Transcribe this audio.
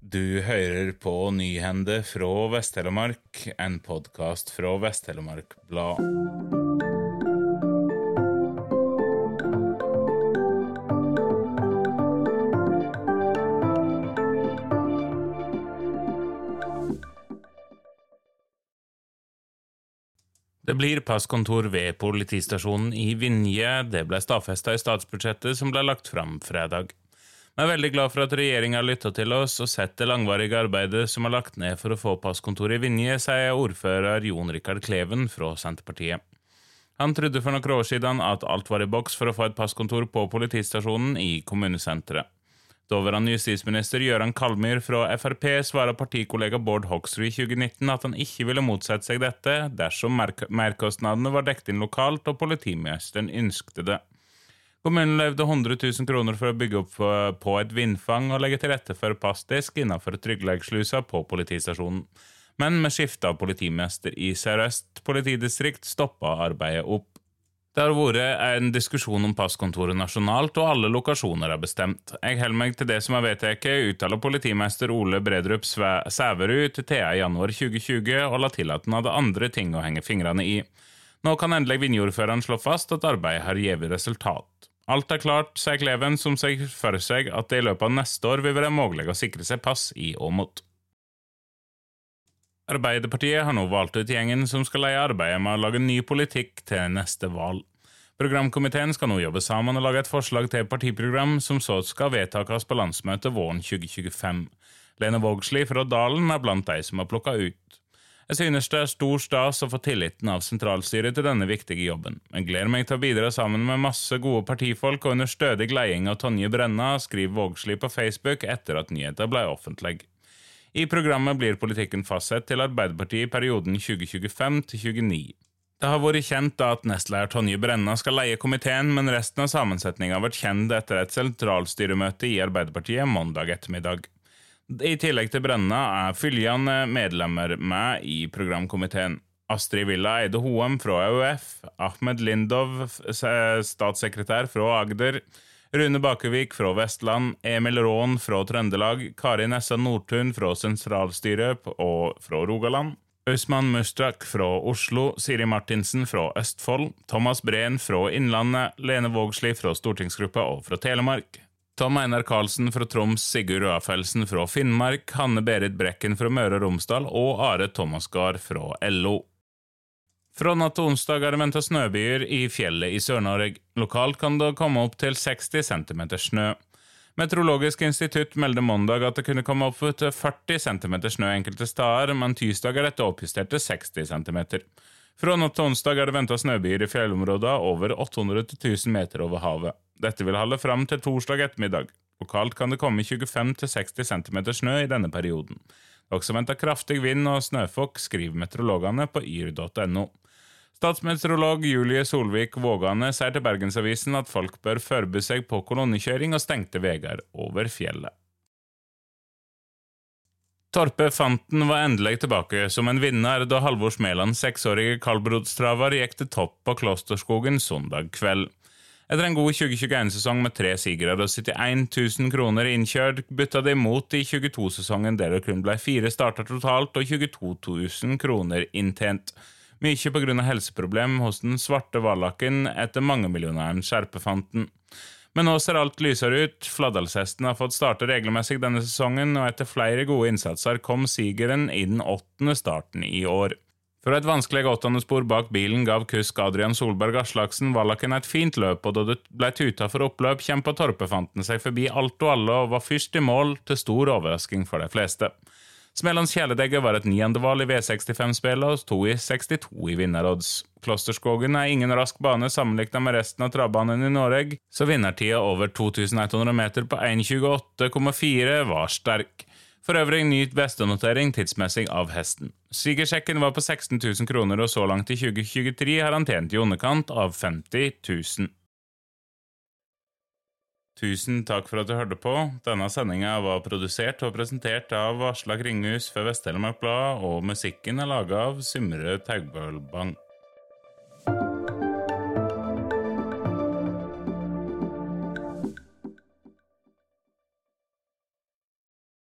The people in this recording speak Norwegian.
Du hører på Nyhende fra Vest-Telemark, en podkast fra Vest-Telemark Blad. Det blir passkontor ved politistasjonen i Vinje. Det ble stadfesta i statsbudsjettet som ble lagt fram fredag. Vi er veldig glad for at regjeringa har lytta til oss og sett det langvarige arbeidet som er lagt ned for å få passkontoret i Vinje, sier ordfører Jon Rikard Kleven fra Senterpartiet. Han trodde for noen år siden at alt var i boks for å få et passkontor på politistasjonen i kommunesenteret. Daværende justisminister Gøran Kalmyr fra Frp svarer partikollega Bård Hoksrud i 2019 at han ikke ville motsette seg dette dersom merkostnadene var dekket inn lokalt og politimesteren ønskte det. Kommunen levde 100 000 kroner for å bygge opp på et vindfang og legge til rette for passdisk innenfor tryggleggsslusa på politistasjonen. Men med skifte av politimester i Sør-Øst politidistrikt stoppa arbeidet opp. Det har vært en diskusjon om passkontoret nasjonalt, og alle lokasjoner er bestemt. Jeg holder meg til det som er vedtatt, uttaler politimester Ole Bredrup Sæverud til TA i januar 2020, og la til at han hadde andre ting å henge fingrene i. Nå kan endelig Vinje-ordføreren slå fast at arbeidet har gitt resultat. Alt er klart, sier Kleven, som ser for seg at det i løpet av neste år vil være mulig å sikre seg pass i Åmot. Arbeiderpartiet har nå valgt ut gjengen som skal leie arbeidet med å lage ny politikk til neste valg. Programkomiteen skal nå jobbe sammen og lage et forslag til partiprogram som så skal vedtas på landsmøtet våren 2025. Lene Vågslid fra Dalen er blant de som har plukka ut. Jeg synes det er stor stas å få tilliten av sentralstyret til denne viktige jobben. Jeg gleder meg til å bidra sammen med masse gode partifolk og under stødig leding av Tonje Brenna, skriver Vågslid på Facebook etter at nyheten ble offentlig. I programmet blir politikken fastsatt til Arbeiderpartiet i perioden 2025 til 2029. Det har vært kjent at nestleder Tonje Brenna skal leie komiteen, men resten av sammensetninga vært kjent etter et sentralstyremøte i Arbeiderpartiet mandag ettermiddag. I tillegg til Brenna er følgende medlemmer med i programkomiteen. Astrid Villa Eide Hoem fra AUF, Ahmed Lindov, statssekretær fra Agder, Rune Bakevik fra Vestland, Emil Raan fra Trøndelag, Kari Nessa Nordtun fra sentralstyret og fra Rogaland, Ausman Mustak fra Oslo, Siri Martinsen fra Østfold, Thomas Breen fra Innlandet, Lene Vågslid fra stortingsgruppa og fra Telemark, Tom Einar Karlsen fra Troms, Sigurd Rafelsen fra Finnmark, Hanne Berit Brekken fra Møre og Romsdal og Are Thomasgard fra LO. Fra natt til onsdag er det venta snøbyger i fjellet i Sør-Norge. Lokalt kan det komme opp til 60 cm snø. Meteorologisk institutt melder mandag at det kunne komme opp til 40 cm snø enkelte steder, men tirsdag er dette oppjustert til 60 cm. Fra natt til onsdag er det venta snøbyger i fjellområdene over 800 000 meter over havet. Dette vil holde fram til torsdag ettermiddag. Lokalt kan det komme 25-60 cm snø i denne perioden. Det er også venta kraftig vind og snøfokk, skriver meteorologene på yr.no. Statsmeteorolog Julie Solvik Vågane sier til Bergensavisen at folk bør forberede seg på kolonnekjøring og stengte veier over fjellet. Torpe Fanten var endelig tilbake som en vinner da Halvor Smelands seksårige Kalbrodstraver gikk til topp på Klosterskogen søndag kveld. Etter en god 2021-sesong med tre sigere og 71 000 kroner innkjørt, bytta de imot i 22-sesongen der det kun ble fire starter totalt og 22 000 kroner inntjent mye av helseproblem hos den svarte vallaken etter mangemillionæren Skjerpefanten. Men nå ser alt lysere ut. Fladdalshesten har fått starte regelmessig denne sesongen, og etter flere gode innsatser kom sigeren i den åttende starten i år. For et vanskelig åttendespor bak bilen gav kusk Adrian Solberg Aslaksen Vallaken et fint løp, og da det ble tuta for oppløp, kjempa Torpefanten seg forbi alt og alle og var først i mål, til stor overrasking for de fleste. Smelands kjæledegge var et niendevalg i V65-spillet og sto i 62 i vinnerodds. Klosterskogen er ingen rask bane sammenlignet med resten av travbanen i Norge, så vinnertida over 2100 meter på 1.28,4 var sterk. For øvrig ny bestenotering tidsmessig av hesten. Svigersjekken var på 16 000 kroner, og så langt i 2023 har han tjent i underkant av 50 000. Tusen takk for at du hørte på. Denne sendinga var produsert og presentert av Aslak Ringhus for Vest-Telemark Blad, og musikken er laga av Symre Taugbølbang.